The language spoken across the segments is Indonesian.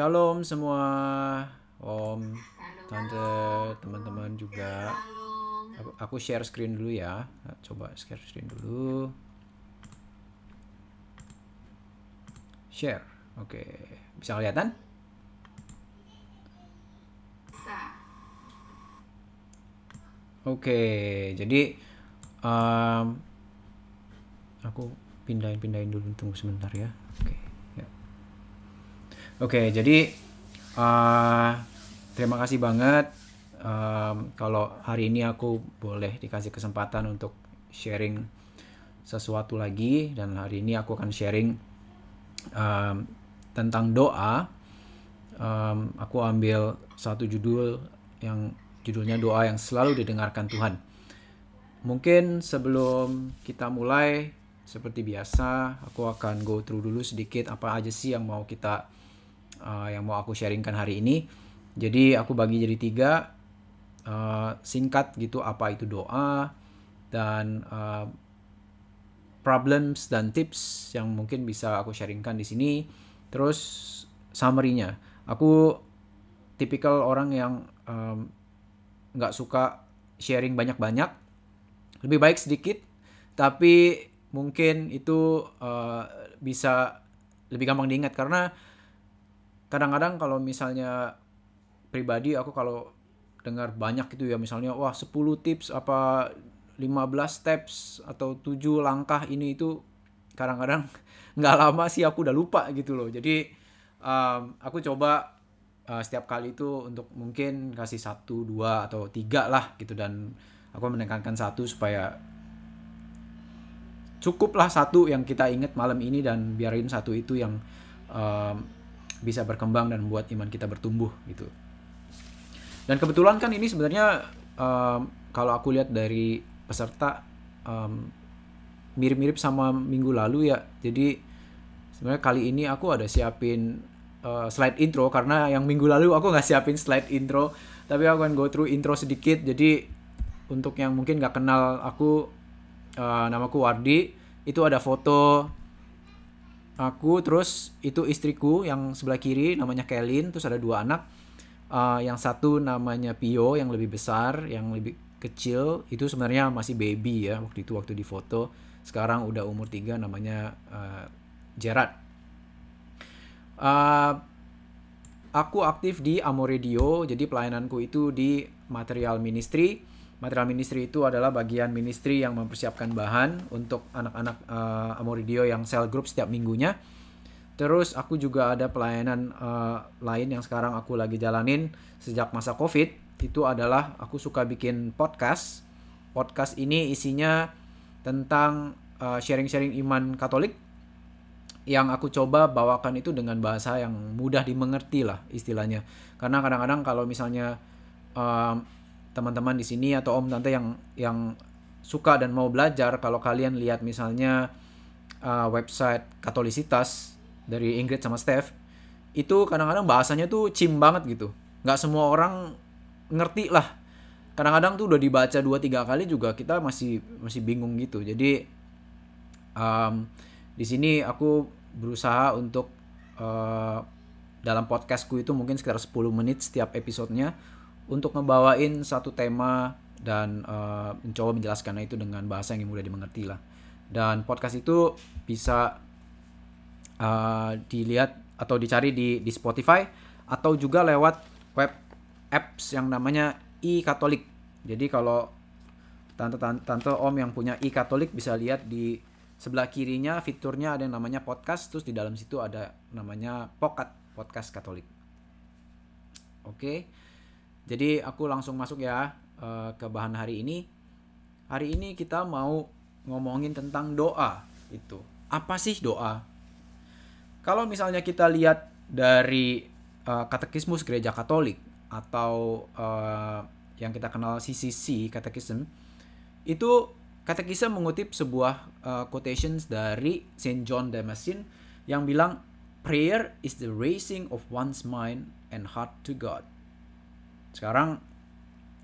Shalom semua, Om, Tante, teman-teman juga. Aku, share screen dulu ya. Coba share screen dulu. Share. Oke, bisa kelihatan? Oke, jadi um, aku pindahin pindahin dulu tunggu sebentar ya. Oke, Oke, jadi uh, terima kasih banget um, kalau hari ini aku boleh dikasih kesempatan untuk sharing sesuatu lagi dan hari ini aku akan sharing um, tentang doa. Um, aku ambil satu judul yang Judulnya doa yang selalu didengarkan Tuhan. Mungkin sebelum kita mulai seperti biasa, aku akan go through dulu sedikit apa aja sih yang mau kita uh, yang mau aku sharingkan hari ini. Jadi aku bagi jadi tiga uh, singkat gitu apa itu doa dan uh, problems dan tips yang mungkin bisa aku sharingkan di sini. Terus summary-nya, aku tipikal orang yang um, nggak suka sharing banyak-banyak lebih baik sedikit tapi mungkin itu uh, bisa lebih gampang diingat karena kadang-kadang kalau misalnya pribadi aku kalau dengar banyak itu ya misalnya wah 10 tips apa 15 steps atau 7 langkah ini itu kadang-kadang nggak lama sih aku udah lupa gitu loh. Jadi um, aku coba uh, setiap kali itu untuk mungkin kasih satu dua atau tiga lah gitu. Dan aku menekankan satu supaya cukuplah satu yang kita ingat malam ini dan biarin satu itu yang um, bisa berkembang dan membuat iman kita bertumbuh gitu. Dan kebetulan kan ini sebenarnya um, kalau aku lihat dari peserta mirip mirip-mirip sama minggu lalu ya. Jadi sebenarnya kali ini aku ada siapin uh, slide intro karena yang minggu lalu aku nggak siapin slide intro. Tapi aku akan go through intro sedikit. Jadi untuk yang mungkin nggak kenal aku uh, namaku Wardi. Itu ada foto aku terus itu istriku yang sebelah kiri namanya Kelin terus ada dua anak. Uh, yang satu namanya Pio yang lebih besar yang lebih kecil. Itu sebenarnya masih baby ya waktu itu waktu di foto. Sekarang udah umur tiga namanya uh, Gerard. Uh, aku aktif di Amoredio, jadi pelayananku itu di material ministry. Material ministry itu adalah bagian ministry yang mempersiapkan bahan untuk anak-anak uh, Amoredio yang sel group setiap minggunya. Terus aku juga ada pelayanan uh, lain yang sekarang aku lagi jalanin sejak masa COVID. Itu adalah aku suka bikin podcast. Podcast ini isinya tentang sharing-sharing uh, iman Katolik yang aku coba bawakan itu dengan bahasa yang mudah dimengerti lah istilahnya karena kadang-kadang kalau misalnya teman teman-teman di sini atau om tante yang yang suka dan mau belajar kalau kalian lihat misalnya uh, website Katolisitas dari Ingrid sama Steph itu kadang-kadang bahasanya tuh cim banget gitu. Nggak semua orang ngerti lah. Kadang-kadang tuh udah dibaca dua tiga kali juga kita masih masih bingung gitu. Jadi um, di sini aku berusaha untuk uh, dalam podcastku itu mungkin sekitar 10 menit setiap episodenya untuk ngebawain satu tema dan uh, mencoba menjelaskan itu dengan bahasa yang mudah dimengerti lah. Dan podcast itu bisa uh, dilihat atau dicari di di Spotify atau juga lewat web apps yang namanya e-katolik. Jadi kalau tante-tante om yang punya e-katolik bisa lihat di sebelah kirinya fiturnya ada yang namanya podcast terus di dalam situ ada namanya pocket podcast Katolik. Oke. Jadi aku langsung masuk ya uh, ke bahan hari ini. Hari ini kita mau ngomongin tentang doa itu. Apa sih doa? Kalau misalnya kita lihat dari uh, katekismus gereja Katolik atau uh, yang kita kenal CCC katekisme itu Katekisme mengutip sebuah uh, quotations dari Saint John Damascene yang bilang prayer is the raising of one's mind and heart to God. Sekarang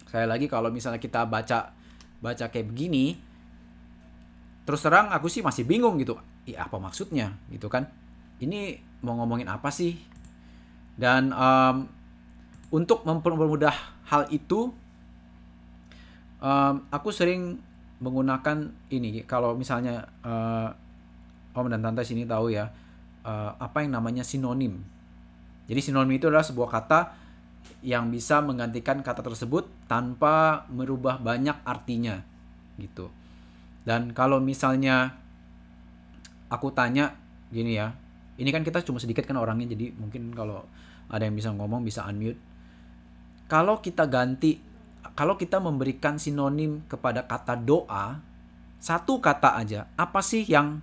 saya lagi kalau misalnya kita baca baca kayak begini terus terang aku sih masih bingung gitu. Ya apa maksudnya gitu kan? Ini mau ngomongin apa sih? Dan um, untuk mempermudah hal itu, um, aku sering menggunakan ini. Kalau misalnya uh, Om dan Tante sini tahu ya, uh, apa yang namanya sinonim. Jadi sinonim itu adalah sebuah kata yang bisa menggantikan kata tersebut tanpa merubah banyak artinya gitu. Dan kalau misalnya aku tanya gini ya, ini kan kita cuma sedikit kan orangnya jadi mungkin kalau ada yang bisa ngomong bisa unmute. Kalau kita ganti kalau kita memberikan sinonim kepada kata doa, satu kata aja, apa sih yang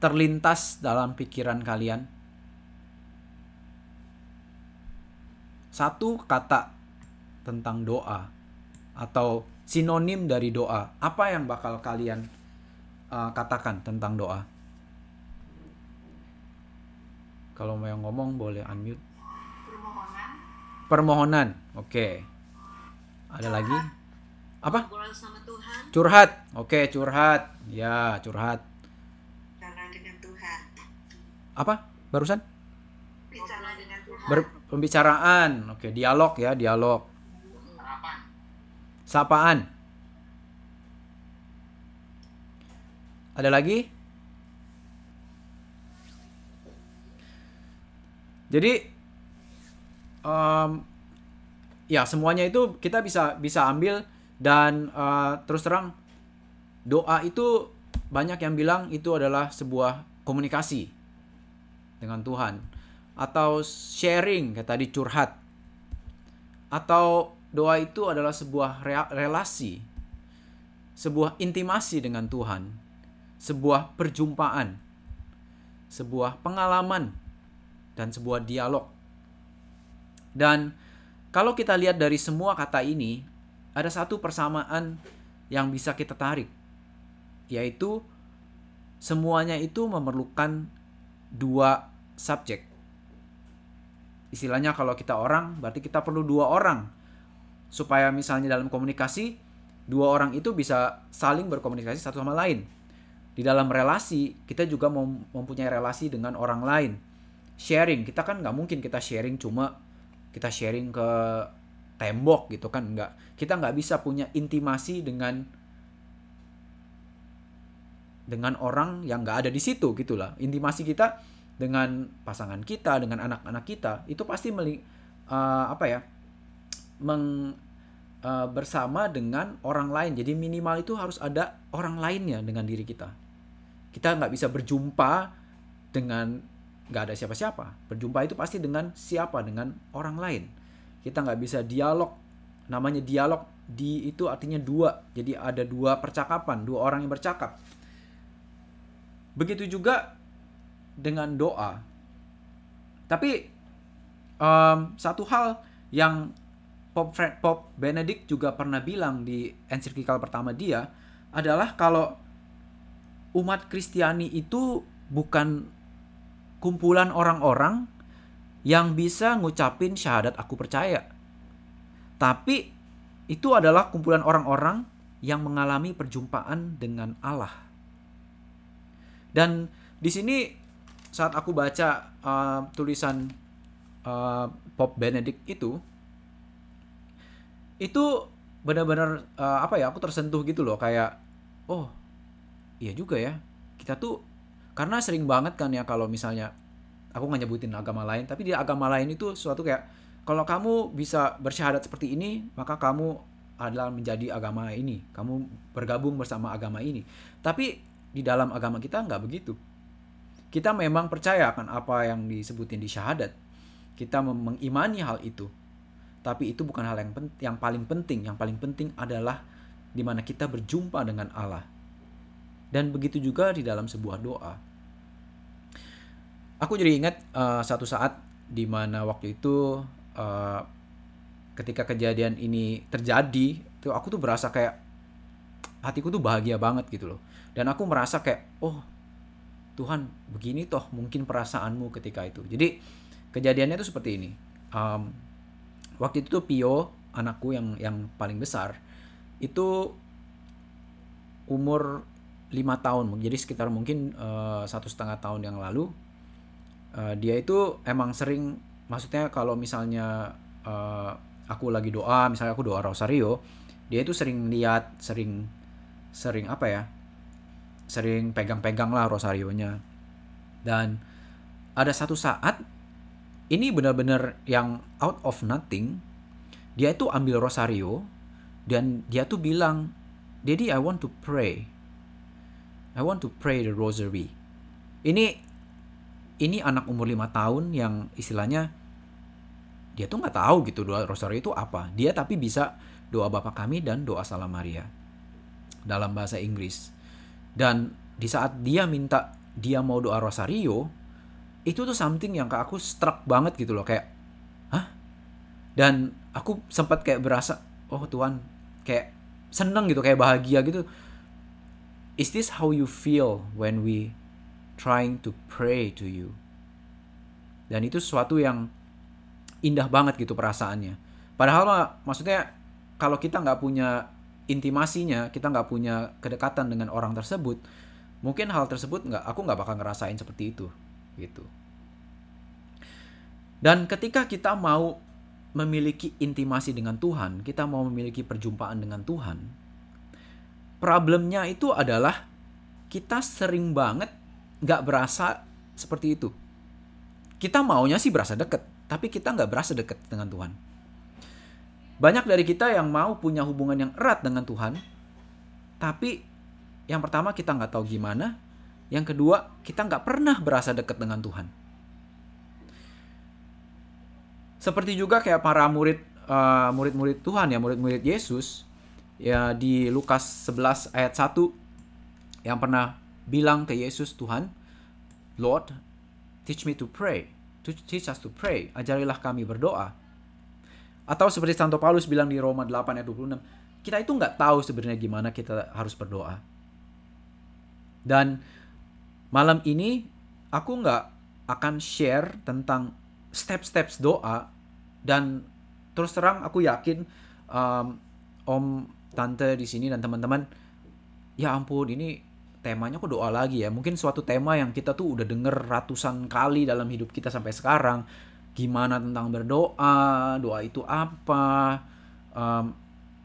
terlintas dalam pikiran kalian? Satu kata tentang doa atau sinonim dari doa. Apa yang bakal kalian uh, katakan tentang doa? Kalau mau yang ngomong boleh unmute. Permohonan. Permohonan. Oke. Okay. Ada curhat. lagi? Apa? Sama Tuhan. Curhat. Oke, okay, curhat. Ya, curhat. Karena dengan Tuhan. Apa? Barusan? Bicara dengan Tuhan. Ber pembicaraan. Oke, dialog ya, dialog sapaan. Ada lagi? Jadi um, ya semuanya itu kita bisa bisa ambil dan uh, terus terang doa itu banyak yang bilang itu adalah sebuah komunikasi dengan Tuhan atau sharing kayak tadi curhat. Atau doa itu adalah sebuah relasi, sebuah intimasi dengan Tuhan, sebuah perjumpaan, sebuah pengalaman, dan sebuah dialog. Dan kalau kita lihat dari semua kata ini, ada satu persamaan yang bisa kita tarik, yaitu semuanya itu memerlukan dua subjek. Istilahnya kalau kita orang, berarti kita perlu dua orang supaya misalnya dalam komunikasi dua orang itu bisa saling berkomunikasi satu sama lain. Di dalam relasi kita juga mempunyai relasi dengan orang lain. Sharing kita kan nggak mungkin kita sharing cuma kita sharing ke tembok gitu kan nggak kita nggak bisa punya intimasi dengan dengan orang yang nggak ada di situ gitulah intimasi kita dengan pasangan kita dengan anak-anak kita itu pasti meli, uh, apa ya meng uh, bersama dengan orang lain. Jadi minimal itu harus ada orang lainnya dengan diri kita. Kita nggak bisa berjumpa dengan nggak ada siapa-siapa. Berjumpa itu pasti dengan siapa? Dengan orang lain. Kita nggak bisa dialog. Namanya dialog di itu artinya dua. Jadi ada dua percakapan, dua orang yang bercakap. Begitu juga dengan doa. Tapi um, satu hal yang Pop Fred Pop Benedict juga pernah bilang di ensiklikal pertama dia adalah kalau umat Kristiani itu bukan kumpulan orang-orang yang bisa ngucapin syahadat aku percaya. Tapi itu adalah kumpulan orang-orang yang mengalami perjumpaan dengan Allah. Dan di sini saat aku baca uh, tulisan uh, Pop Benedict itu, itu benar-benar uh, apa ya aku tersentuh gitu loh kayak oh iya juga ya kita tuh karena sering banget kan ya kalau misalnya aku nggak nyebutin agama lain tapi di agama lain itu suatu kayak kalau kamu bisa bersyahadat seperti ini maka kamu adalah menjadi agama ini kamu bergabung bersama agama ini. Tapi di dalam agama kita nggak begitu kita memang percaya akan apa yang disebutin di syahadat kita mengimani hal itu tapi itu bukan hal yang pen yang paling penting. Yang paling penting adalah di mana kita berjumpa dengan Allah. Dan begitu juga di dalam sebuah doa. Aku jadi ingat uh, satu saat di mana waktu itu uh, ketika kejadian ini terjadi, tuh aku tuh berasa kayak hatiku tuh bahagia banget gitu loh. Dan aku merasa kayak, oh Tuhan begini toh mungkin perasaanmu ketika itu. Jadi kejadiannya tuh seperti ini. Um, waktu itu Pio anakku yang yang paling besar itu umur lima tahun jadi sekitar mungkin uh, satu setengah tahun yang lalu uh, dia itu emang sering maksudnya kalau misalnya uh, aku lagi doa misalnya aku doa rosario dia itu sering lihat sering sering apa ya sering pegang-pegang lah rosarionya. Dan ada satu saat ini benar-benar yang out of nothing dia itu ambil rosario dan dia tuh bilang Daddy I want to pray. I want to pray the rosary. Ini ini anak umur lima tahun yang istilahnya dia tuh nggak tahu gitu doa rosario itu apa. Dia tapi bisa doa Bapa kami dan doa Salam Maria. Dalam bahasa Inggris dan di saat dia minta dia mau doa rosario itu tuh something yang ke aku struck banget gitu loh kayak hah? Dan aku sempat kayak berasa oh Tuhan kayak seneng gitu kayak bahagia gitu. Is this how you feel when we trying to pray to you? Dan itu sesuatu yang indah banget gitu perasaannya. Padahal maksudnya kalau kita nggak punya intimasinya, kita nggak punya kedekatan dengan orang tersebut, mungkin hal tersebut nggak, aku nggak bakal ngerasain seperti itu, gitu. Dan ketika kita mau memiliki intimasi dengan Tuhan, kita mau memiliki perjumpaan dengan Tuhan, problemnya itu adalah kita sering banget nggak berasa seperti itu. Kita maunya sih berasa deket, tapi kita nggak berasa dekat dengan Tuhan. Banyak dari kita yang mau punya hubungan yang erat dengan Tuhan, tapi yang pertama kita nggak tahu gimana, yang kedua kita nggak pernah berasa dekat dengan Tuhan. Seperti juga kayak para murid uh, murid-murid Tuhan ya, murid-murid Yesus ya di Lukas 11 ayat 1 yang pernah bilang ke Yesus Tuhan, Lord, teach me to pray teach us to pray. Ajarilah kami berdoa. Atau seperti Santo Paulus bilang di Roma 8 ayat 26, kita itu nggak tahu sebenarnya gimana kita harus berdoa. Dan malam ini aku nggak akan share tentang step-steps doa dan terus terang aku yakin um, om tante di sini dan teman-teman ya ampun ini temanya kok doa lagi ya. Mungkin suatu tema yang kita tuh udah denger ratusan kali dalam hidup kita sampai sekarang. Gimana tentang berdoa, doa itu apa. Um,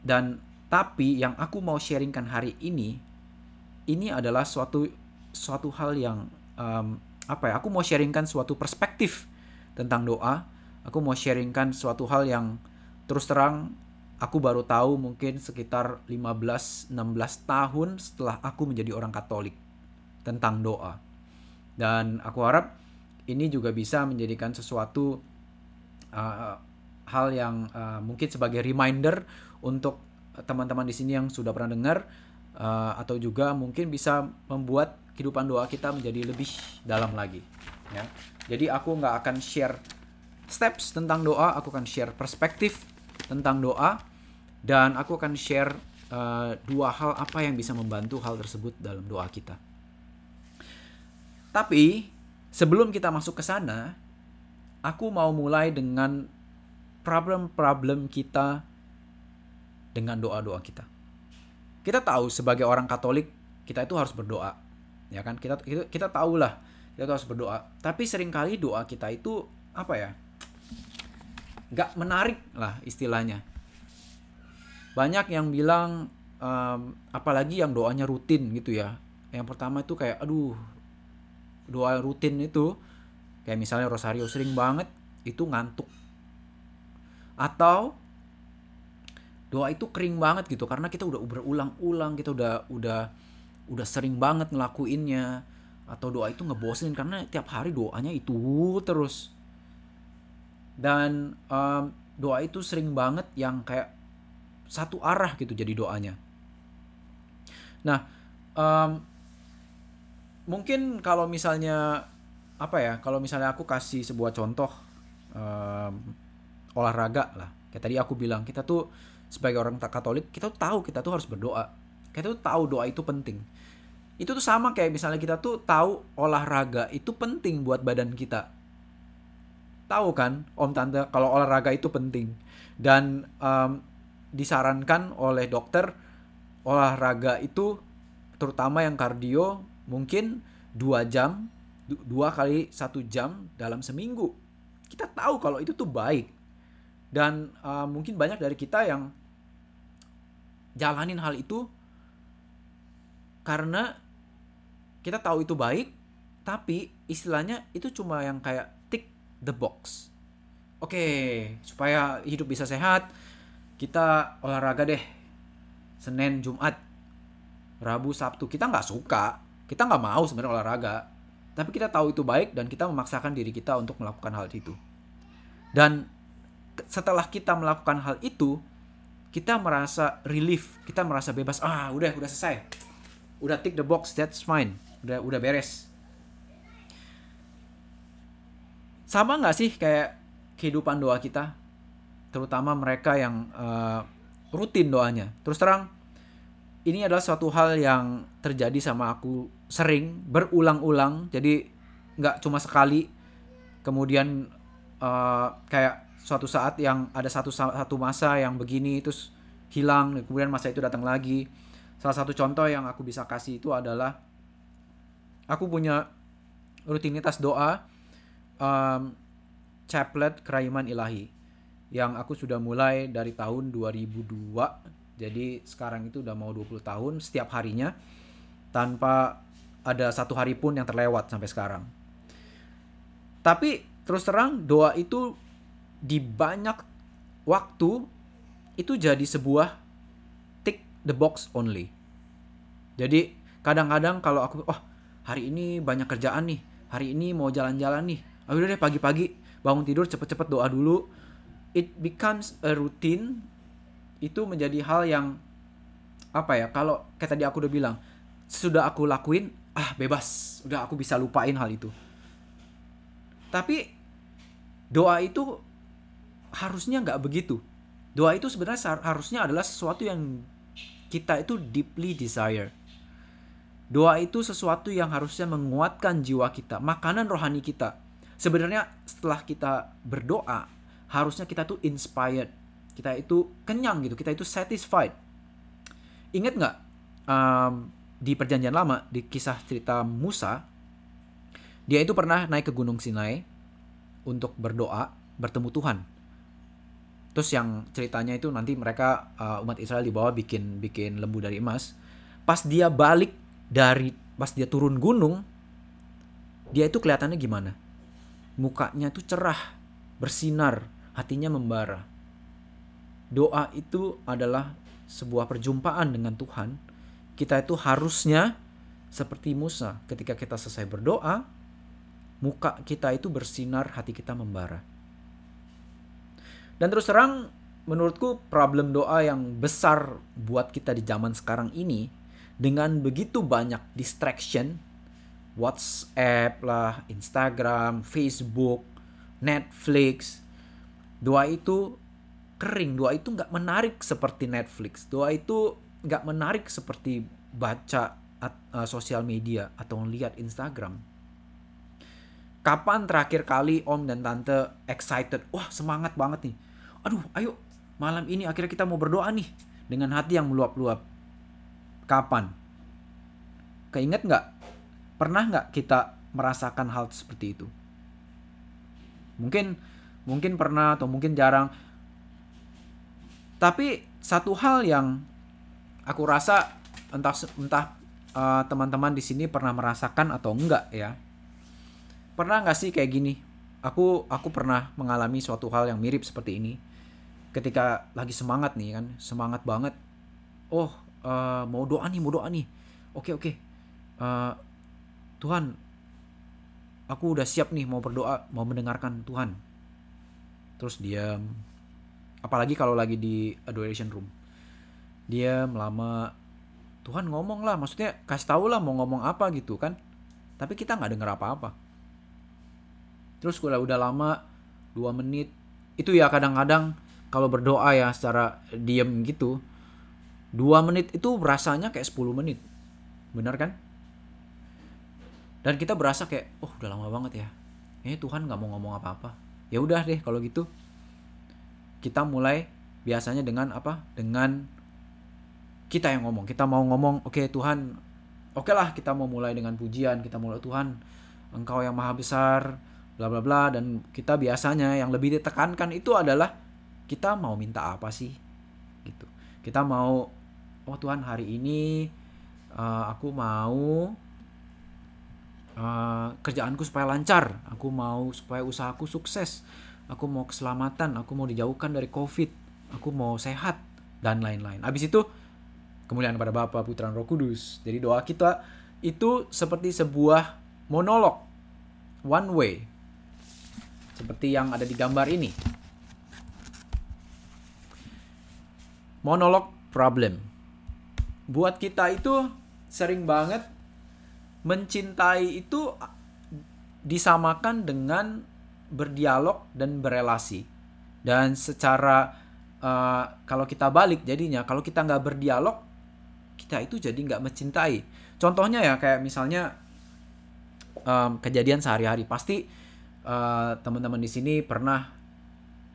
dan tapi yang aku mau sharingkan hari ini, ini adalah suatu suatu hal yang um, apa ya? Aku mau sharingkan suatu perspektif tentang doa. Aku mau sharingkan suatu hal yang terus terang aku baru tahu mungkin sekitar 15-16 tahun setelah aku menjadi orang Katolik tentang doa. Dan aku harap ini juga bisa menjadikan sesuatu uh, hal yang uh, mungkin sebagai reminder untuk teman-teman di sini yang sudah pernah dengar uh, atau juga mungkin bisa membuat kehidupan doa kita menjadi lebih dalam lagi. Ya. Jadi aku nggak akan share steps tentang doa, aku akan share perspektif tentang doa dan aku akan share uh, dua hal apa yang bisa membantu hal tersebut dalam doa kita. Tapi sebelum kita masuk ke sana, aku mau mulai dengan problem-problem kita dengan doa-doa kita. Kita tahu sebagai orang Katolik kita itu harus berdoa, ya kan? Kita kita, kita tahu lah kita harus berdoa. Tapi sering kali doa kita itu apa ya? Gak menarik lah istilahnya banyak yang bilang um, apalagi yang doanya rutin gitu ya yang pertama itu kayak aduh doa rutin itu kayak misalnya rosario sering banget itu ngantuk. Atau doa itu kering banget gitu karena kita udah berulang-ulang kita udah udah udah sering banget ngelakuinnya. Atau doa itu ngebosenin karena tiap hari doanya itu terus. Dan um, doa itu sering banget yang kayak satu arah gitu jadi doanya. Nah, um, mungkin kalau misalnya apa ya, kalau misalnya aku kasih sebuah contoh um, olahraga lah, kayak tadi aku bilang kita tuh sebagai orang Katolik kita tuh tahu kita tuh harus berdoa, kita tuh tahu doa itu penting. Itu tuh sama kayak misalnya kita tuh tahu olahraga itu penting buat badan kita. Tahu kan, Om Tante, kalau olahraga itu penting. Dan um, disarankan oleh dokter olahraga itu terutama yang kardio mungkin dua jam dua kali satu jam dalam seminggu. Kita tahu kalau itu tuh baik. Dan uh, mungkin banyak dari kita yang jalanin hal itu karena kita tahu itu baik tapi istilahnya itu cuma yang kayak tick the box. Oke supaya hidup bisa sehat kita olahraga deh. Senin Jumat Rabu Sabtu. Kita nggak suka kita nggak mau sebenarnya olahraga tapi kita tahu itu baik dan kita memaksakan diri kita untuk melakukan hal itu. Dan setelah kita melakukan hal itu, kita merasa relief, kita merasa bebas. Ah, udah, udah selesai. Udah tick the box, that's fine. Udah, udah beres. Sama nggak sih kayak kehidupan doa kita? Terutama mereka yang uh, rutin doanya. Terus terang, ini adalah suatu hal yang terjadi sama aku sering berulang-ulang. Jadi nggak cuma sekali. Kemudian uh, kayak suatu saat yang ada satu satu masa yang begini terus hilang kemudian masa itu datang lagi. Salah satu contoh yang aku bisa kasih itu adalah aku punya rutinitas doa um, chaplet keraiman ilahi yang aku sudah mulai dari tahun 2002 jadi sekarang itu udah mau 20 tahun setiap harinya tanpa ada satu hari pun yang terlewat sampai sekarang. Tapi terus terang doa itu di banyak waktu itu jadi sebuah tick the box only. Jadi kadang-kadang kalau aku oh hari ini banyak kerjaan nih, hari ini mau jalan-jalan nih. Udah deh pagi-pagi bangun tidur cepet-cepet doa dulu. It becomes a routine. Itu menjadi hal yang apa ya? Kalau kayak tadi aku udah bilang, sudah aku lakuin, ah bebas. Udah aku bisa lupain hal itu. Tapi doa itu harusnya nggak begitu. Doa itu sebenarnya harusnya adalah sesuatu yang kita itu deeply desire. Doa itu sesuatu yang harusnya menguatkan jiwa kita makanan rohani kita. Sebenarnya setelah kita berdoa harusnya kita tuh inspired kita itu kenyang gitu kita itu satisfied. Ingat nggak um, di perjanjian lama di kisah cerita Musa dia itu pernah naik ke gunung Sinai untuk berdoa bertemu Tuhan. Terus yang ceritanya itu nanti mereka uh, umat Israel dibawa bikin bikin lembu dari emas. Pas dia balik dari pas dia turun gunung dia itu kelihatannya gimana? Mukanya tuh cerah bersinar hatinya membara doa itu adalah sebuah perjumpaan dengan Tuhan kita itu harusnya seperti Musa ketika kita selesai berdoa, muka kita itu bersinar, hati kita membara. Dan terus terang menurutku problem doa yang besar buat kita di zaman sekarang ini dengan begitu banyak distraction, WhatsApp lah, Instagram, Facebook, Netflix, doa itu kering, doa itu nggak menarik seperti Netflix, doa itu nggak menarik seperti baca uh, sosial media atau lihat Instagram. Kapan terakhir kali Om dan Tante excited? Wah semangat banget nih. Aduh ayo malam ini akhirnya kita mau berdoa nih. Dengan hati yang meluap-luap. Kapan? Keinget nggak? Pernah nggak kita merasakan hal seperti itu? Mungkin mungkin pernah atau mungkin jarang. Tapi satu hal yang aku rasa entah entah uh, teman-teman di sini pernah merasakan atau enggak ya. Pernah nggak sih kayak gini? Aku aku pernah mengalami suatu hal yang mirip seperti ini. Ketika lagi semangat nih kan, semangat banget. Oh, uh, mau doa nih, mau doa nih. Oke, oke. Uh, Tuhan, aku udah siap nih mau berdoa, mau mendengarkan Tuhan. Terus diam. Apalagi kalau lagi di adoration room. Dia lama. Tuhan ngomong lah maksudnya kasih tahu lah mau ngomong apa gitu kan. Tapi kita nggak denger apa-apa. Terus udah udah lama dua menit. Itu ya kadang-kadang kalau berdoa ya secara diem gitu dua menit itu rasanya kayak 10 menit. Benar kan? Dan kita berasa kayak oh udah lama banget ya. Eh Tuhan nggak mau ngomong apa-apa. Ya udah deh kalau gitu kita mulai biasanya dengan apa? Dengan kita yang ngomong. Kita mau ngomong oke okay, Tuhan oke okay lah kita mau mulai dengan pujian kita mulai Tuhan engkau yang maha besar bla bla bla. Dan kita biasanya yang lebih ditekankan itu adalah kita mau minta apa sih? Gitu. Kita mau oh Tuhan hari ini uh, aku mau uh, kerjaanku supaya lancar. Aku mau supaya usahaku sukses aku mau keselamatan aku mau dijauhkan dari covid. Aku mau sehat dan lain-lain. Habis itu kemuliaan pada Bapa Putra Roh Kudus. Jadi doa kita itu seperti sebuah monolog. One way. Seperti yang ada di gambar ini. Monolog problem. Buat kita itu sering banget mencintai itu disamakan dengan berdialog dan berelasi. Dan secara uh, kalau kita balik jadinya, kalau kita nggak berdialog, kita itu jadi nggak mencintai. Contohnya ya kayak misalnya um, kejadian sehari-hari pasti uh, teman-teman di sini pernah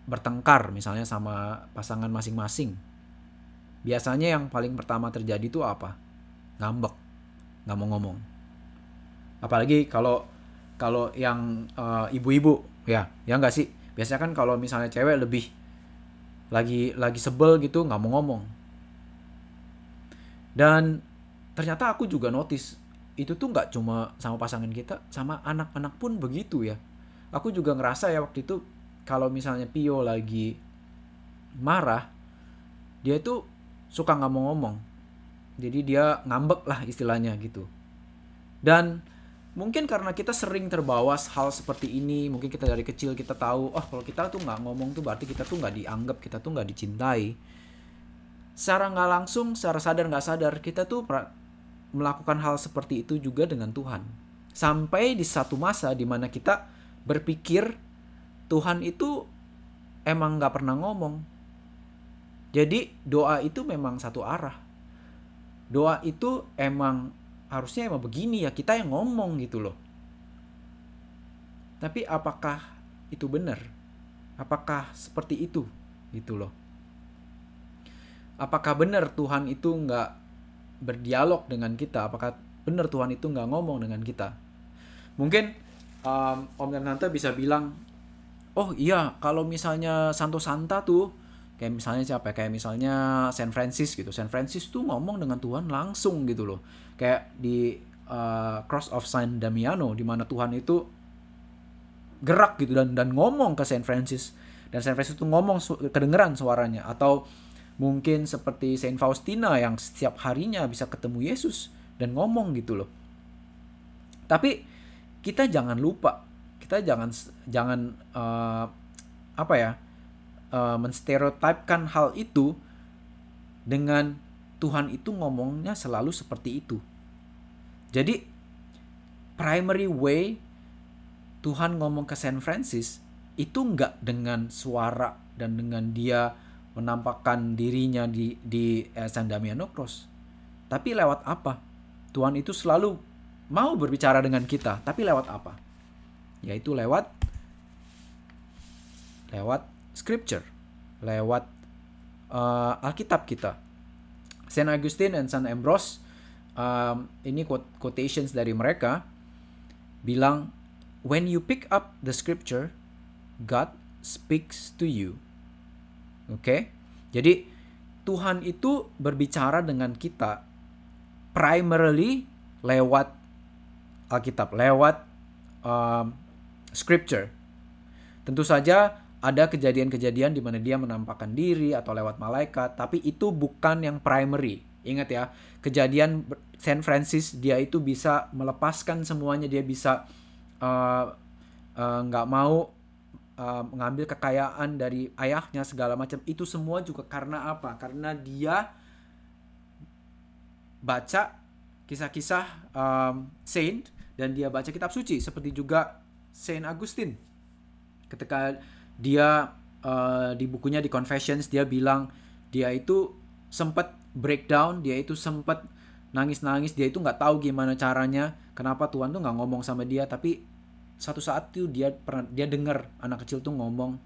bertengkar misalnya sama pasangan masing-masing. Biasanya yang paling pertama terjadi itu apa? Ngambek, nggak mau ngomong. Apalagi kalau kalau yang uh, ibu-ibu ya, ya nggak sih. Biasanya kan kalau misalnya cewek lebih lagi lagi sebel gitu nggak mau ngomong. Dan ternyata aku juga notice itu tuh nggak cuma sama pasangan kita, sama anak-anak pun begitu ya aku juga ngerasa ya waktu itu kalau misalnya Pio lagi marah dia itu suka nggak mau ngomong jadi dia ngambek lah istilahnya gitu dan mungkin karena kita sering terbawa hal seperti ini mungkin kita dari kecil kita tahu oh kalau kita tuh nggak ngomong tuh berarti kita tuh nggak dianggap kita tuh nggak dicintai secara nggak langsung secara sadar nggak sadar kita tuh melakukan hal seperti itu juga dengan Tuhan sampai di satu masa di mana kita berpikir Tuhan itu emang gak pernah ngomong. Jadi doa itu memang satu arah. Doa itu emang harusnya emang begini ya kita yang ngomong gitu loh. Tapi apakah itu benar? Apakah seperti itu gitu loh? Apakah benar Tuhan itu nggak berdialog dengan kita? Apakah benar Tuhan itu nggak ngomong dengan kita? Mungkin um, Om dan Tante bisa bilang, oh iya kalau misalnya Santo Santa tuh kayak misalnya siapa ya? kayak misalnya Saint Francis gitu Saint Francis tuh ngomong dengan Tuhan langsung gitu loh kayak di uh, Cross of Saint Damiano di mana Tuhan itu gerak gitu dan dan ngomong ke Saint Francis. Dan Saint Francis tuh ngomong su kedengeran suaranya. Atau mungkin seperti Saint Faustina yang setiap harinya bisa ketemu Yesus dan ngomong gitu loh. Tapi kita jangan lupa kita jangan jangan uh, apa ya uh, menstereotipkan hal itu dengan Tuhan itu ngomongnya selalu seperti itu jadi primary way Tuhan ngomong ke Saint Francis itu nggak dengan suara dan dengan dia menampakkan dirinya di di eh, San Damiano Cross tapi lewat apa Tuhan itu selalu mau berbicara dengan kita, tapi lewat apa? Yaitu lewat lewat scripture, lewat uh, Alkitab kita. Saint Augustine dan Saint Ambrose um, ini quotations dari mereka bilang when you pick up the scripture God speaks to you. Oke? Okay? Jadi Tuhan itu berbicara dengan kita primarily lewat Alkitab, lewat um, scripture. Tentu saja ada kejadian-kejadian di mana dia menampakkan diri atau lewat malaikat, tapi itu bukan yang primary. Ingat ya, kejadian Saint Francis dia itu bisa melepaskan semuanya, dia bisa uh, uh, nggak uh, uh, mau uh, mengambil kekayaan dari ayahnya segala macam. Itu semua juga karena apa? Karena dia baca kisah-kisah um, saint dan dia baca kitab suci seperti juga Saint Augustine ketika dia uh, di bukunya di Confessions dia bilang dia itu sempat breakdown dia itu sempat nangis-nangis dia itu nggak tahu gimana caranya kenapa Tuhan tuh nggak ngomong sama dia. Tapi satu saat tuh dia pernah dia dengar anak kecil tuh ngomong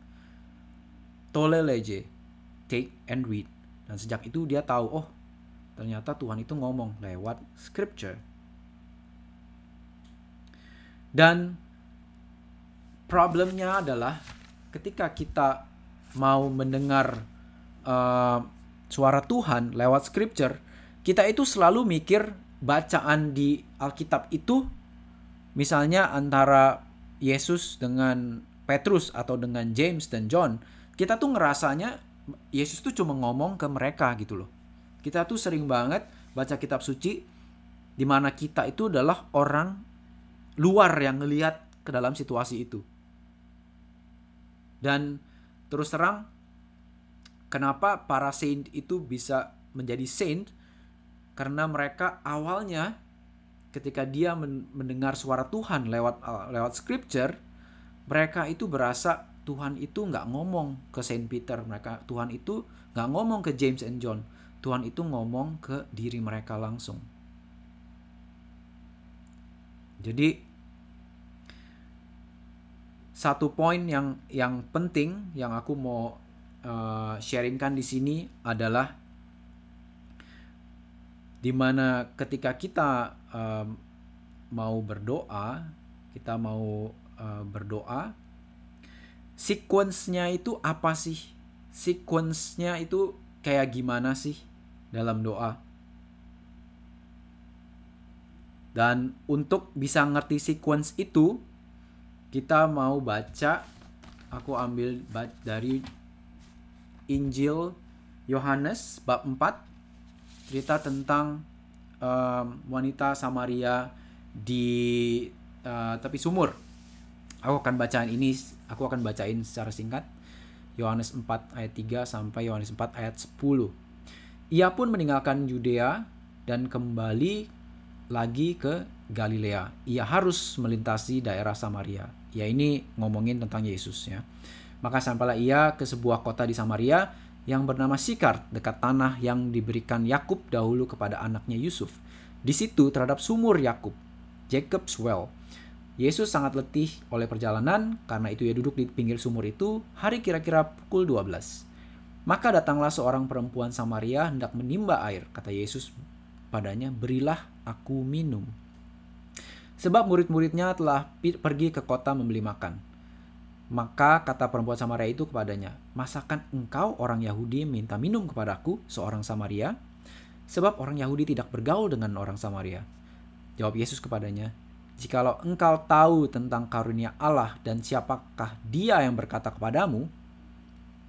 tole leje take and read. Dan sejak itu dia tahu oh ternyata Tuhan itu ngomong lewat scripture. Dan problemnya adalah ketika kita mau mendengar uh, suara Tuhan lewat scripture, kita itu selalu mikir bacaan di Alkitab itu misalnya antara Yesus dengan Petrus atau dengan James dan John, kita tuh ngerasanya Yesus tuh cuma ngomong ke mereka gitu loh. Kita tuh sering banget baca kitab suci di mana kita itu adalah orang luar yang ngelihat ke dalam situasi itu. Dan terus terang kenapa para saint itu bisa menjadi saint? Karena mereka awalnya ketika dia mendengar suara Tuhan lewat lewat scripture mereka itu berasa Tuhan itu nggak ngomong ke Saint Peter. Mereka Tuhan itu nggak ngomong ke James and John. Tuhan itu ngomong ke diri mereka langsung. Jadi satu poin yang yang penting yang aku mau uh, sharingkan di sini adalah di mana ketika kita um, mau berdoa kita mau uh, berdoa sequence-nya itu apa sih? Sequence-nya itu kayak gimana sih dalam doa? Dan untuk bisa ngerti sequence itu kita mau baca aku ambil dari Injil Yohanes bab 4 cerita tentang um, wanita Samaria di uh, tepi sumur. Aku akan bacain ini, aku akan bacain secara singkat. Yohanes 4 ayat 3 sampai Yohanes 4 ayat 10. Ia pun meninggalkan Yudea dan kembali lagi ke Galilea. Ia harus melintasi daerah Samaria. Ya ini ngomongin tentang Yesus ya. Maka sampailah ia ke sebuah kota di Samaria yang bernama Sikar dekat tanah yang diberikan Yakub dahulu kepada anaknya Yusuf. Di situ terhadap sumur Yakub, Jacob's Well. Yesus sangat letih oleh perjalanan, karena itu ia duduk di pinggir sumur itu hari kira-kira pukul 12. Maka datanglah seorang perempuan Samaria hendak menimba air. Kata Yesus padanya, berilah aku minum. Sebab murid-muridnya telah pergi ke kota membeli makan. Maka kata perempuan Samaria itu kepadanya, Masakan engkau orang Yahudi minta minum kepadaku, seorang Samaria? Sebab orang Yahudi tidak bergaul dengan orang Samaria. Jawab Yesus kepadanya, Jikalau engkau tahu tentang karunia Allah dan siapakah dia yang berkata kepadamu,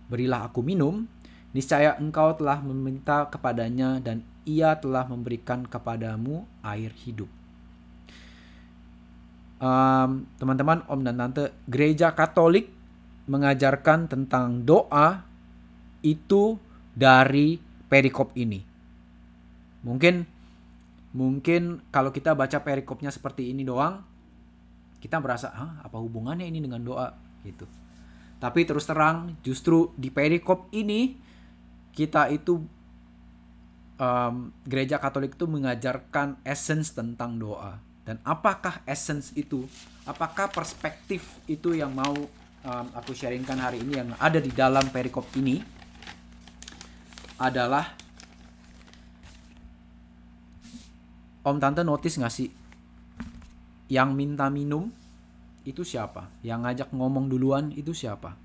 Berilah aku minum, niscaya engkau telah meminta kepadanya dan ia telah memberikan kepadamu air hidup um, teman-teman, om dan tante, gereja Katolik mengajarkan tentang doa itu dari perikop ini. Mungkin mungkin kalau kita baca perikopnya seperti ini doang, kita merasa, ah, apa hubungannya ini dengan doa gitu. Tapi terus terang, justru di perikop ini kita itu um, gereja Katolik itu mengajarkan essence tentang doa dan apakah essence itu? Apakah perspektif itu yang mau um, aku sharingkan hari ini yang ada di dalam perikop ini adalah Om Tante notice gak sih yang minta minum itu siapa? Yang ngajak ngomong duluan itu siapa?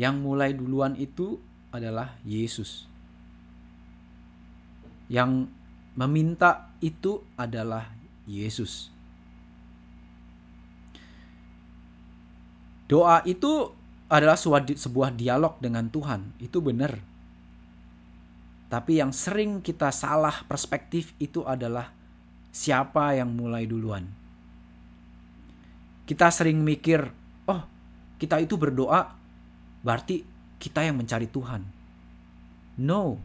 Yang mulai duluan itu adalah Yesus. Yang meminta itu adalah Yesus. Doa itu adalah sebuah dialog dengan Tuhan, itu benar. Tapi yang sering kita salah perspektif itu adalah siapa yang mulai duluan. Kita sering mikir, oh kita itu berdoa, berarti kita yang mencari Tuhan. No,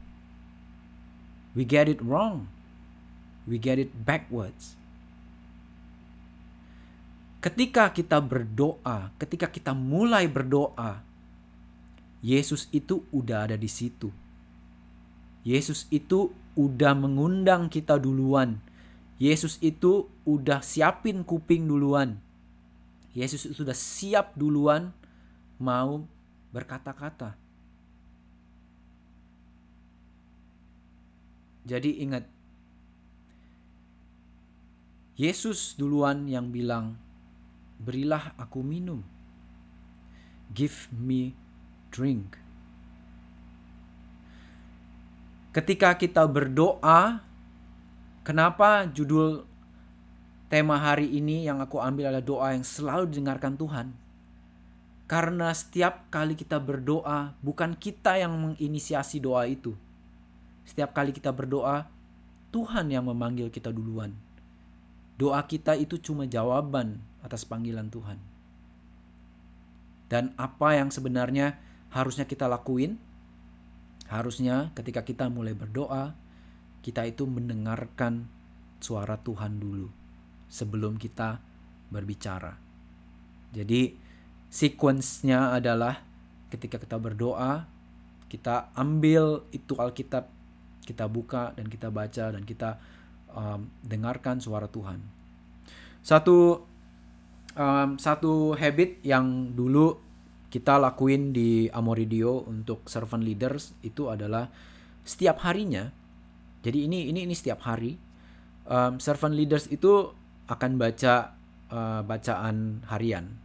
we get it wrong we get it backwards. Ketika kita berdoa, ketika kita mulai berdoa, Yesus itu udah ada di situ. Yesus itu udah mengundang kita duluan. Yesus itu udah siapin kuping duluan. Yesus itu sudah siap duluan mau berkata-kata. Jadi ingat, Yesus duluan yang bilang, berilah aku minum. Give me drink. Ketika kita berdoa, kenapa judul tema hari ini yang aku ambil adalah doa yang selalu didengarkan Tuhan? Karena setiap kali kita berdoa, bukan kita yang menginisiasi doa itu. Setiap kali kita berdoa, Tuhan yang memanggil kita duluan. Doa kita itu cuma jawaban atas panggilan Tuhan. Dan apa yang sebenarnya harusnya kita lakuin Harusnya ketika kita mulai berdoa, kita itu mendengarkan suara Tuhan dulu sebelum kita berbicara. Jadi sequence-nya adalah ketika kita berdoa, kita ambil itu Alkitab, kita buka dan kita baca dan kita um, dengarkan suara Tuhan. Satu um, satu habit yang dulu kita lakuin di Amoridio untuk servant leaders itu adalah setiap harinya. Jadi ini ini ini setiap hari um, servant leaders itu akan baca uh, bacaan harian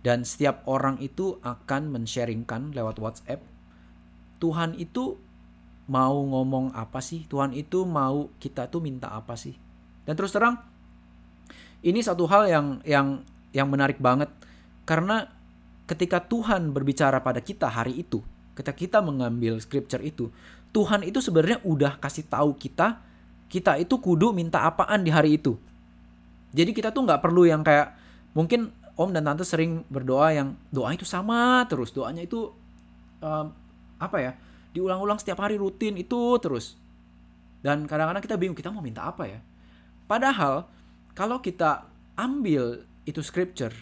dan setiap orang itu akan men-sharingkan lewat WhatsApp Tuhan itu mau ngomong apa sih? Tuhan itu mau kita tuh minta apa sih? Dan terus terang ini satu hal yang yang yang menarik banget karena ketika Tuhan berbicara pada kita hari itu, ketika kita mengambil scripture itu, Tuhan itu sebenarnya udah kasih tahu kita, kita itu kudu minta apaan di hari itu. Jadi kita tuh nggak perlu yang kayak mungkin om dan tante sering berdoa yang doa itu sama terus, doanya itu um, apa ya, diulang-ulang setiap hari rutin itu terus. Dan kadang-kadang kita bingung kita mau minta apa ya. Padahal kalau kita ambil itu scripture,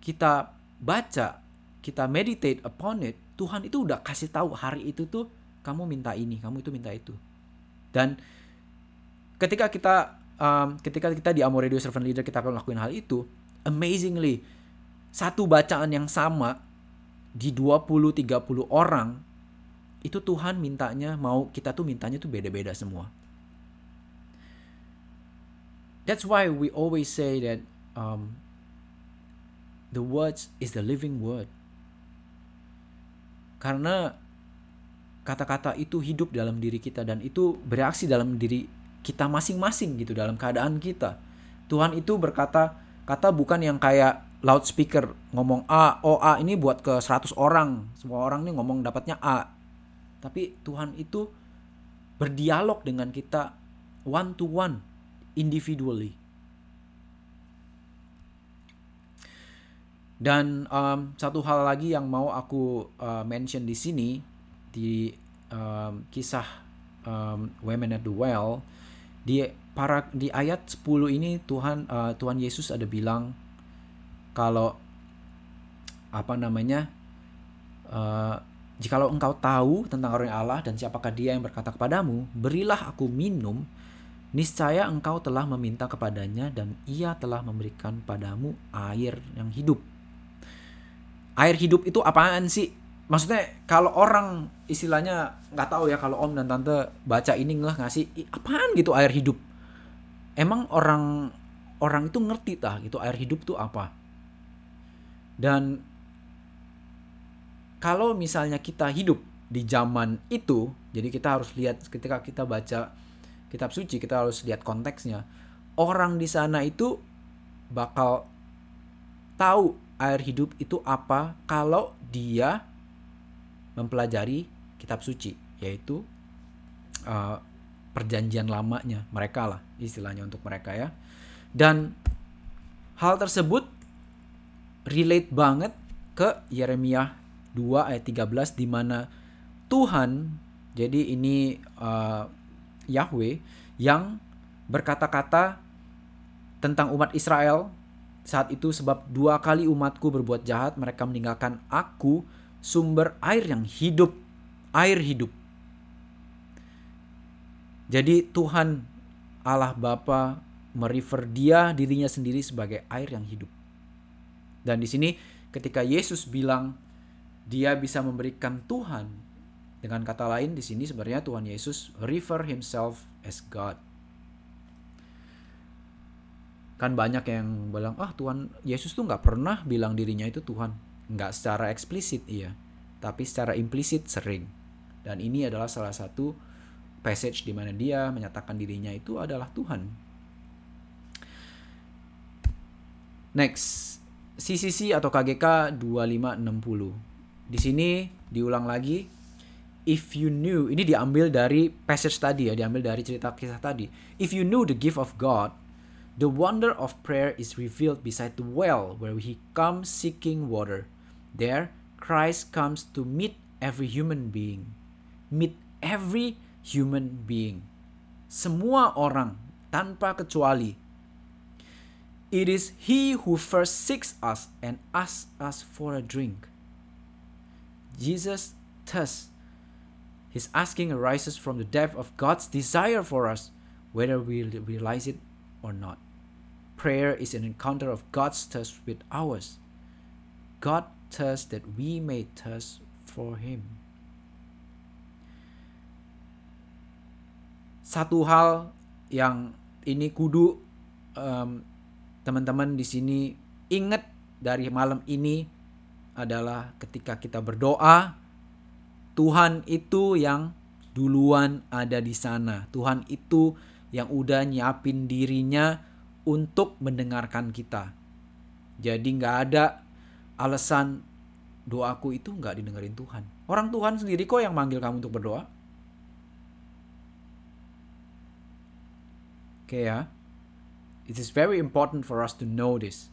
kita baca, kita meditate upon it, Tuhan itu udah kasih tahu hari itu tuh kamu minta ini, kamu itu minta itu. Dan ketika kita um, ketika kita di Amore Radio Servant Leader kita akan lakuin hal itu, amazingly satu bacaan yang sama di 20 30 orang itu Tuhan mintanya mau kita tuh mintanya tuh beda-beda semua. That's why we always say that um, the words is the living word. Karena kata-kata itu hidup dalam diri kita dan itu bereaksi dalam diri kita masing-masing gitu dalam keadaan kita. Tuhan itu berkata kata bukan yang kayak loudspeaker ngomong A, O, A ini buat ke 100 orang. Semua orang nih ngomong dapatnya A. Tapi Tuhan itu berdialog dengan kita one to one individually. Dan um, satu hal lagi yang mau aku uh, mention di sini di um, kisah um, Women at the Well di para di ayat 10 ini Tuhan uh, Tuhan Yesus ada bilang kalau apa namanya uh, jikalau engkau tahu tentang orang Allah dan siapakah dia yang berkata kepadamu berilah aku minum niscaya engkau telah meminta kepadanya dan ia telah memberikan padamu air yang hidup air hidup itu apaan sih? Maksudnya kalau orang istilahnya nggak tahu ya kalau om dan tante baca ini nggak ngasih apaan gitu air hidup. Emang orang orang itu ngerti tah gitu air hidup tuh apa? Dan kalau misalnya kita hidup di zaman itu, jadi kita harus lihat ketika kita baca kitab suci, kita harus lihat konteksnya. Orang di sana itu bakal tahu air hidup itu apa kalau dia mempelajari kitab suci yaitu uh, perjanjian lamanya mereka lah istilahnya untuk mereka ya dan hal tersebut relate banget ke Yeremia 2 ayat 13 di mana Tuhan jadi ini uh, Yahweh yang berkata-kata tentang umat Israel saat itu sebab dua kali umatku berbuat jahat, mereka meninggalkan aku, sumber air yang hidup, air hidup. Jadi Tuhan Allah Bapa merefer dia dirinya sendiri sebagai air yang hidup. Dan di sini ketika Yesus bilang dia bisa memberikan Tuhan. Dengan kata lain di sini sebenarnya Tuhan Yesus refer himself as God. kan banyak yang bilang ah Tuhan Yesus tuh nggak pernah bilang dirinya itu Tuhan. Nggak secara eksplisit iya. Tapi secara implisit sering. Dan ini adalah salah satu passage di mana dia menyatakan dirinya itu adalah Tuhan. Next CCC atau KGK 2560 di sini diulang lagi if you knew ini diambil dari passage tadi ya diambil dari cerita kisah tadi if you knew the gift of God The wonder of prayer is revealed beside the well where he comes seeking water. There, Christ comes to meet every human being. Meet every human being. Semua orang tanpa kecuali. It is he who first seeks us and asks us for a drink. Jesus thus his asking arises from the depth of God's desire for us, whether we realize it or not. Prayer is an encounter of God's thirst with ours. God thirsts that we may thirst for Him. Satu hal yang ini kudu um, teman-teman di sini ingat dari malam ini adalah ketika kita berdoa, Tuhan itu yang duluan ada di sana. Tuhan itu yang udah nyiapin dirinya untuk mendengarkan kita. Jadi nggak ada alasan doaku itu nggak didengarin Tuhan. Orang Tuhan sendiri kok yang manggil kamu untuk berdoa. Oke okay, ya. It is very important for us to know this.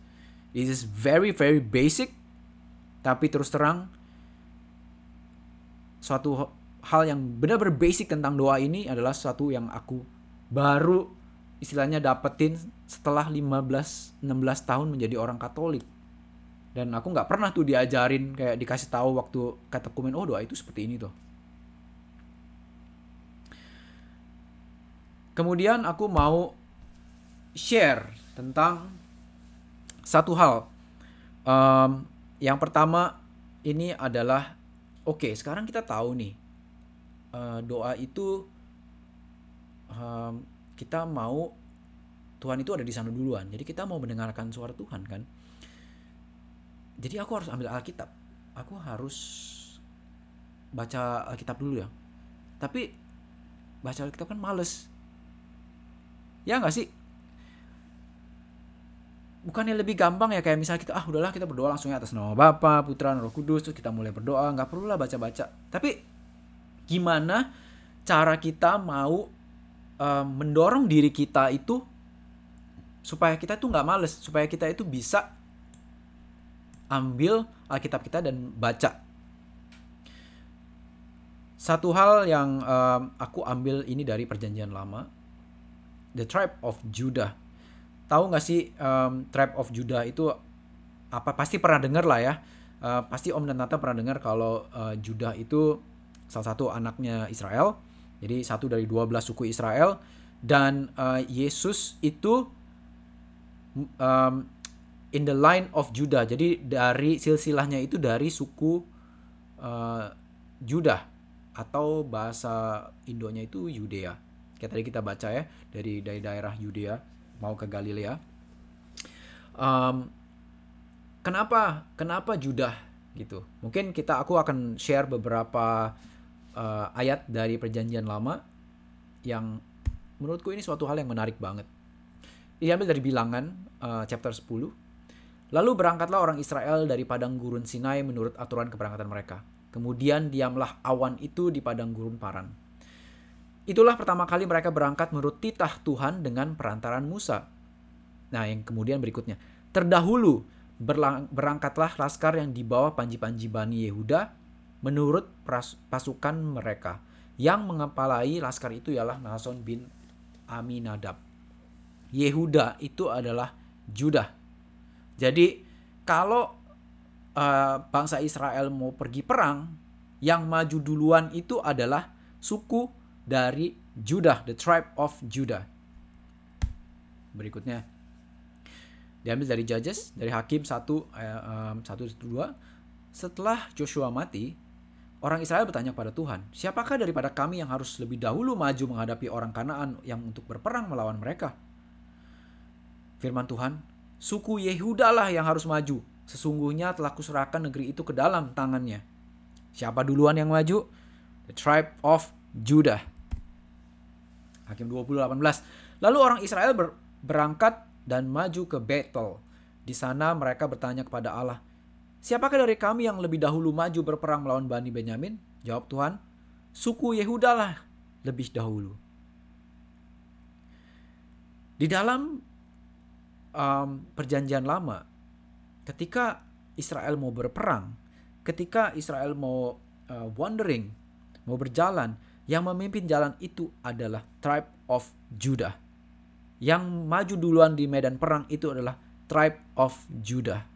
It is very very basic. Tapi terus terang suatu hal yang benar-benar basic tentang doa ini adalah suatu yang aku baru istilahnya dapetin setelah 15 16 tahun menjadi orang Katolik. Dan aku nggak pernah tuh diajarin kayak dikasih tahu waktu kata komen oh doa itu seperti ini tuh. Kemudian aku mau share tentang satu hal. Um, yang pertama ini adalah oke okay, sekarang kita tahu nih uh, doa itu um, kita mau Tuhan itu ada di sana duluan. Jadi kita mau mendengarkan suara Tuhan kan. Jadi aku harus ambil Alkitab. Aku harus baca Alkitab dulu ya. Tapi baca Alkitab kan males. Ya nggak sih? Bukannya lebih gampang ya kayak misalnya kita ah udahlah kita berdoa langsung atas nama Bapa, Putra, Roh Kudus terus kita mulai berdoa nggak perlu lah baca-baca. Tapi gimana cara kita mau uh, mendorong diri kita itu supaya kita tuh nggak males, supaya kita itu bisa ambil Alkitab kita dan baca. Satu hal yang um, aku ambil ini dari Perjanjian Lama, the tribe of Judah. Tahu nggak sih um, tribe of Judah itu apa? Pasti pernah dengar lah ya. Uh, pasti Om dan Tante pernah dengar kalau uh, Judah itu salah satu anaknya Israel jadi satu dari 12 suku Israel dan uh, Yesus itu um, in the line of Judah. Jadi dari silsilahnya itu dari suku uh, Judah atau bahasa Indonya itu Yudea. Kayak tadi kita baca ya dari dari daerah Yudea mau ke Galilea. Um, kenapa kenapa Judah gitu? Mungkin kita aku akan share beberapa uh, ayat dari Perjanjian Lama yang menurutku ini suatu hal yang menarik banget. Diambil dari Bilangan uh, chapter 10. Lalu berangkatlah orang Israel dari padang gurun Sinai menurut aturan keberangkatan mereka. Kemudian diamlah awan itu di padang gurun Paran. Itulah pertama kali mereka berangkat menurut titah Tuhan dengan perantaran Musa. Nah, yang kemudian berikutnya. Terdahulu berangkatlah laskar yang dibawa panji-panji Bani Yehuda menurut pasukan mereka. Yang mengepalai laskar itu ialah Nason bin Aminadab. Yehuda itu adalah Judah. Jadi kalau uh, bangsa Israel mau pergi perang, yang maju duluan itu adalah suku dari Judah, the tribe of Judah. Berikutnya diambil dari Judges, dari Hakim 1 um, 1 2. Setelah Joshua mati, Orang Israel bertanya kepada Tuhan, siapakah daripada kami yang harus lebih dahulu maju menghadapi orang Kanaan yang untuk berperang melawan mereka? Firman Tuhan, suku Yehuda lah yang harus maju. Sesungguhnya telah kuserahkan negeri itu ke dalam tangannya. Siapa duluan yang maju? The tribe of Judah. Hakim 20:18. Lalu orang Israel ber berangkat dan maju ke Bethel. Di sana mereka bertanya kepada Allah, Siapakah dari kami yang lebih dahulu maju berperang melawan Bani Benyamin? Jawab Tuhan, suku Yehuda lah lebih dahulu. Di dalam um, perjanjian lama, ketika Israel mau berperang, ketika Israel mau uh, wandering, mau berjalan, yang memimpin jalan itu adalah tribe of Judah. Yang maju duluan di medan perang itu adalah tribe of Judah.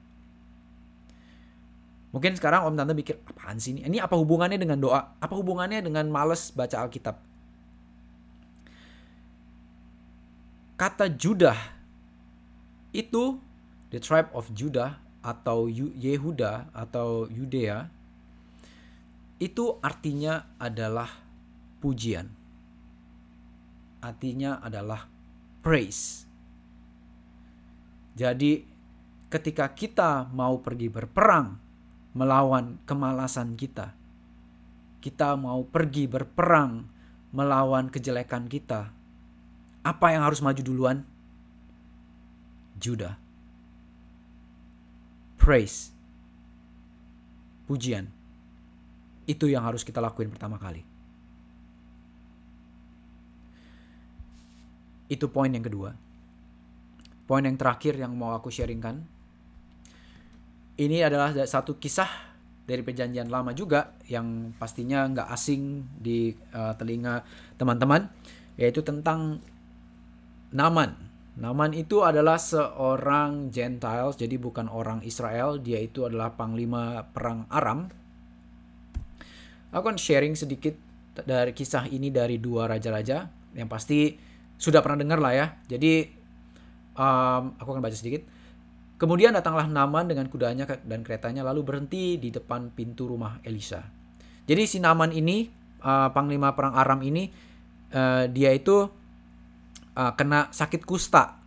Mungkin sekarang Om Tante mikir, apaan sih ini? Ini apa hubungannya dengan doa? Apa hubungannya dengan males baca Alkitab? Kata Judah itu the tribe of Judah atau Yehuda atau Yudea itu artinya adalah pujian. Artinya adalah praise. Jadi ketika kita mau pergi berperang melawan kemalasan kita. Kita mau pergi berperang melawan kejelekan kita. Apa yang harus maju duluan? Judah. Praise. Pujian. Itu yang harus kita lakuin pertama kali. Itu poin yang kedua. Poin yang terakhir yang mau aku sharingkan ini adalah satu kisah dari perjanjian lama juga yang pastinya nggak asing di uh, telinga teman-teman yaitu tentang Naman. Naman itu adalah seorang Gentiles jadi bukan orang Israel dia itu adalah panglima perang Aram. Aku akan sharing sedikit dari kisah ini dari dua raja-raja yang pasti sudah pernah dengar lah ya. Jadi um, aku akan baca sedikit. Kemudian datanglah Naman dengan kudanya dan keretanya lalu berhenti di depan pintu rumah Elisa. Jadi si Naman ini uh, panglima perang Aram ini uh, dia itu uh, kena sakit kusta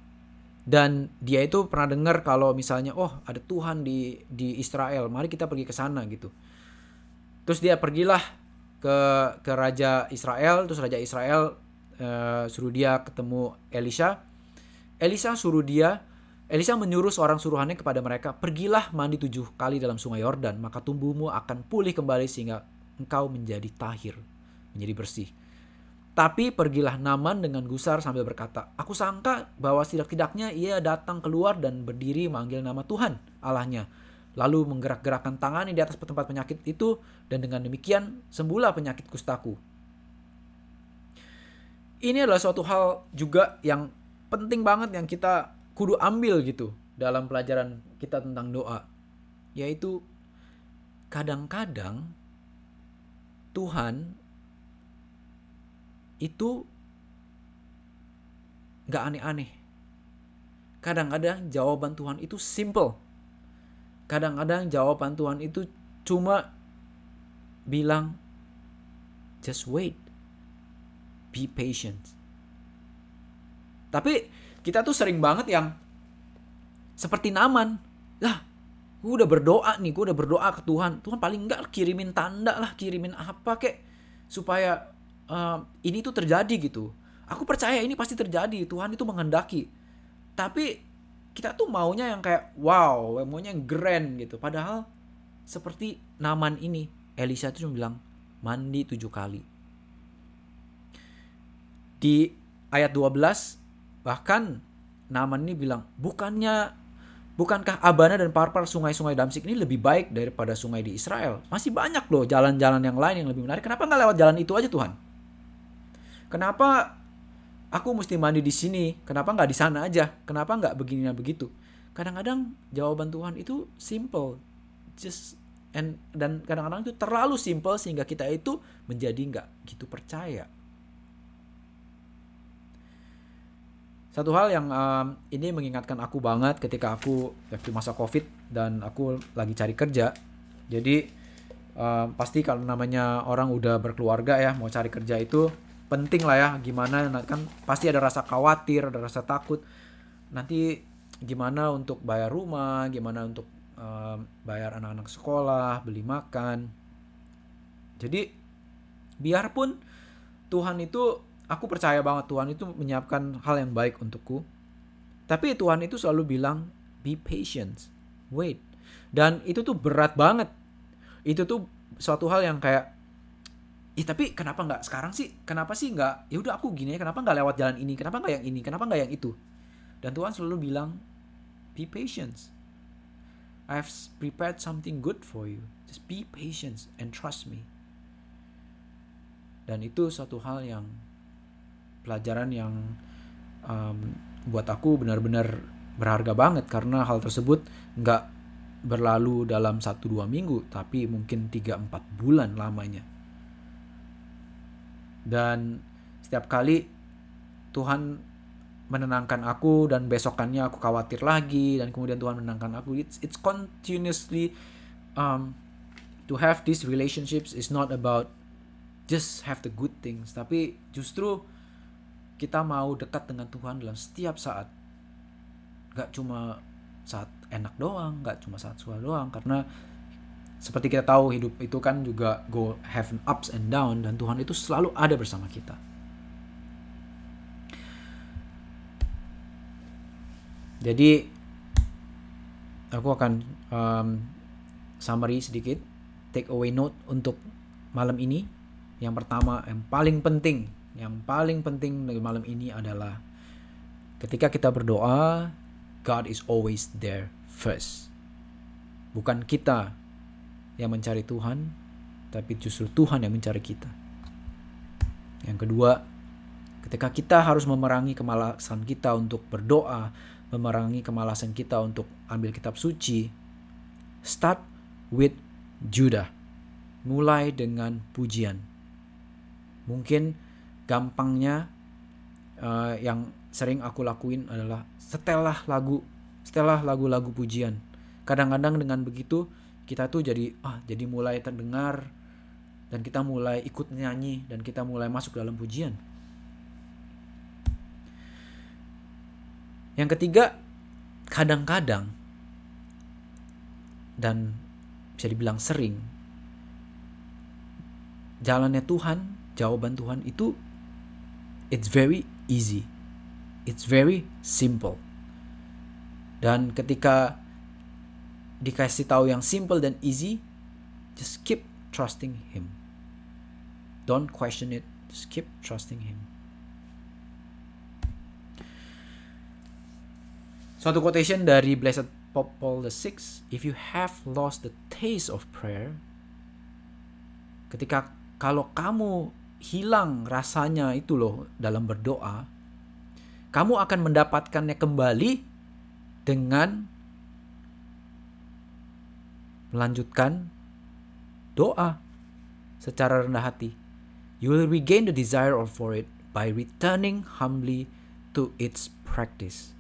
dan dia itu pernah dengar kalau misalnya oh ada Tuhan di di Israel, mari kita pergi ke sana gitu. Terus dia pergilah ke ke raja Israel, terus raja Israel uh, suruh dia ketemu Elisa. Elisa suruh dia Elisa menyuruh seorang suruhannya kepada mereka, pergilah mandi tujuh kali dalam sungai Yordan, maka tubuhmu akan pulih kembali sehingga engkau menjadi tahir, menjadi bersih. Tapi pergilah Naman dengan gusar sambil berkata, Aku sangka bahwa setidak-tidaknya ia datang keluar dan berdiri manggil nama Tuhan Allahnya. Lalu menggerak-gerakkan tangannya di atas tempat penyakit itu dan dengan demikian sembuhlah penyakit kustaku. Ini adalah suatu hal juga yang penting banget yang kita kudu ambil gitu dalam pelajaran kita tentang doa. Yaitu kadang-kadang Tuhan itu nggak aneh-aneh. Kadang-kadang jawaban Tuhan itu simple. Kadang-kadang jawaban Tuhan itu cuma bilang just wait be patient tapi kita tuh sering banget yang seperti Naman. Lah, gue udah berdoa nih, gue udah berdoa ke Tuhan. Tuhan paling enggak kirimin tanda lah, kirimin apa kek supaya uh, ini tuh terjadi gitu. Aku percaya ini pasti terjadi. Tuhan itu menghendaki. Tapi kita tuh maunya yang kayak wow, maunya yang grand gitu. Padahal seperti Naman ini, Elisa tuh cuma bilang mandi tujuh kali. Di ayat 12 Bahkan Naman ini bilang, bukannya bukankah Abana dan Parpar sungai-sungai Damsik ini lebih baik daripada sungai di Israel? Masih banyak loh jalan-jalan yang lain yang lebih menarik. Kenapa nggak lewat jalan itu aja Tuhan? Kenapa aku mesti mandi di sini? Kenapa nggak di sana aja? Kenapa nggak begini dan begitu? Kadang-kadang jawaban Tuhan itu simple, just and dan kadang-kadang itu terlalu simple sehingga kita itu menjadi nggak gitu percaya. Satu hal yang um, ini mengingatkan aku banget ketika aku waktu masa covid dan aku lagi cari kerja. Jadi um, pasti kalau namanya orang udah berkeluarga ya mau cari kerja itu penting lah ya gimana kan pasti ada rasa khawatir, ada rasa takut. nanti gimana untuk bayar rumah gimana untuk um, bayar anak-anak sekolah beli makan jadi biarpun Tuhan itu aku percaya banget Tuhan itu menyiapkan hal yang baik untukku tapi Tuhan itu selalu bilang be patient wait dan itu tuh berat banget itu tuh suatu hal yang kayak Ih tapi kenapa nggak sekarang sih? Kenapa sih nggak? Ya udah aku gini ya. Kenapa nggak lewat jalan ini? Kenapa nggak yang ini? Kenapa nggak yang itu? Dan Tuhan selalu bilang, be patient. I have prepared something good for you. Just be patient and trust me. Dan itu satu hal yang pelajaran yang um, buat aku benar-benar berharga banget. Karena hal tersebut nggak berlalu dalam satu dua minggu tapi mungkin tiga empat bulan lamanya. Dan setiap kali Tuhan menenangkan aku dan besokannya aku khawatir lagi dan kemudian Tuhan menenangkan aku it's it's continuously um, to have these relationships is not about just have the good things tapi justru kita mau dekat dengan Tuhan dalam setiap saat gak cuma saat enak doang gak cuma saat susah doang karena seperti kita tahu hidup itu kan juga go have ups and down dan Tuhan itu selalu ada bersama kita. Jadi aku akan um, summary sedikit, take away note untuk malam ini. Yang pertama, yang paling penting, yang paling penting dari malam ini adalah ketika kita berdoa, God is always there first. Bukan kita yang mencari Tuhan, tapi justru Tuhan yang mencari kita. Yang kedua, ketika kita harus memerangi kemalasan kita untuk berdoa, memerangi kemalasan kita untuk ambil kitab suci, start with Judah. Mulai dengan pujian. Mungkin gampangnya uh, yang sering aku lakuin adalah setelah lagu, setelah lagu-lagu pujian. Kadang-kadang dengan begitu kita tuh jadi ah jadi mulai terdengar dan kita mulai ikut nyanyi dan kita mulai masuk dalam pujian. Yang ketiga, kadang-kadang dan bisa dibilang sering jalannya Tuhan, jawaban Tuhan itu it's very easy. It's very simple. Dan ketika dikasih tahu yang simple dan easy, just keep trusting him. Don't question it, just keep trusting him. Suatu quotation dari Blessed Pope Paul VI, if you have lost the taste of prayer, ketika kalau kamu hilang rasanya itu loh dalam berdoa, kamu akan mendapatkannya kembali dengan melanjutkan doa secara rendah hati. You will regain the desire for it by returning humbly to its practice,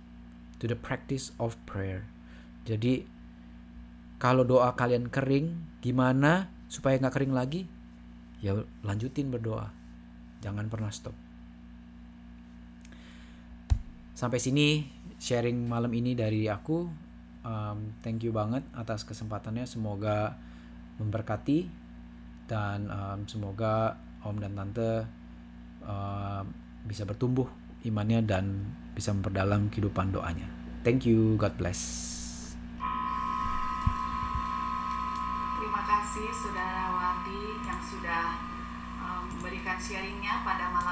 to the practice of prayer. Jadi kalau doa kalian kering, gimana supaya nggak kering lagi? Ya lanjutin berdoa, jangan pernah stop. Sampai sini sharing malam ini dari aku. Um, thank you banget atas kesempatannya. Semoga memberkati dan um, semoga om dan tante uh, bisa bertumbuh imannya dan bisa memperdalam kehidupan doanya. Thank you. God bless. Terima kasih Wardi sudah um, memberikan sharingnya pada malam